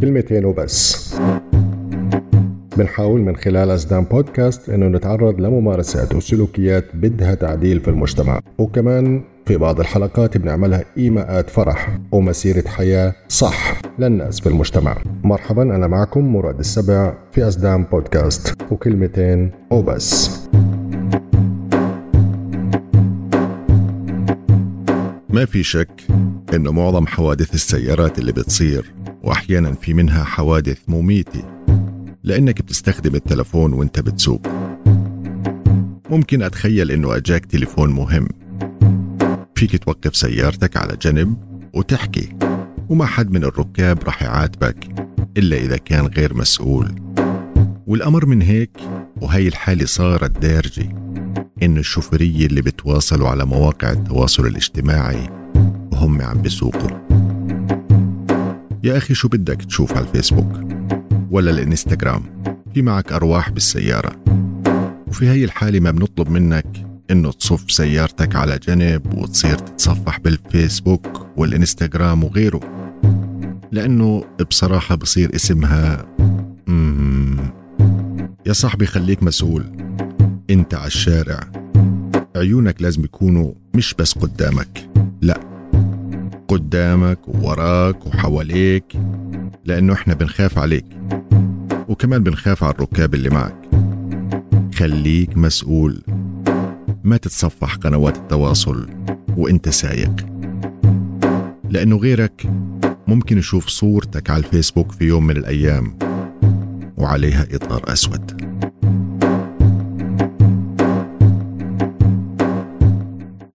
كلمتين وبس. بنحاول من خلال أسدان بودكاست أنه نتعرض لممارسات وسلوكيات بدها تعديل في المجتمع. وكمان في بعض الحلقات بنعملها إيماءات فرح ومسيرة حياة صح للناس في المجتمع. مرحبا أنا معكم مراد السبع في أسدان بودكاست وكلمتين وبس. ما في شك إنه معظم حوادث السيارات اللي بتصير وأحيانا في منها حوادث مميتة. لأنك بتستخدم التلفون وأنت بتسوق. ممكن أتخيل إنه أجاك تليفون مهم. فيك توقف سيارتك على جنب وتحكي. وما حد من الركاب رح يعاتبك إلا إذا كان غير مسؤول. والأمر من هيك وهي الحالة صارت دارجة. إن الشوفرية اللي بتواصلوا على مواقع التواصل الاجتماعي وهم عم بيسوقوا يا أخي شو بدك تشوف على الفيسبوك ولا الإنستغرام؟ في معك أرواح بالسيارة. وفي هاي الحالة ما بنطلب منك إنه تصف سيارتك على جنب وتصير تتصفح بالفيسبوك والإنستغرام وغيره. لأنه بصراحة بصير اسمها يا صاحبي خليك مسؤول. أنت على الشارع. عيونك لازم يكونوا مش بس قدامك. لا قدامك ووراك وحواليك لأنه إحنا بنخاف عليك وكمان بنخاف على الركاب اللي معك. خليك مسؤول. ما تتصفح قنوات التواصل وإنت سايق. لأنه غيرك ممكن يشوف صورتك على الفيسبوك في يوم من الأيام وعليها إطار أسود.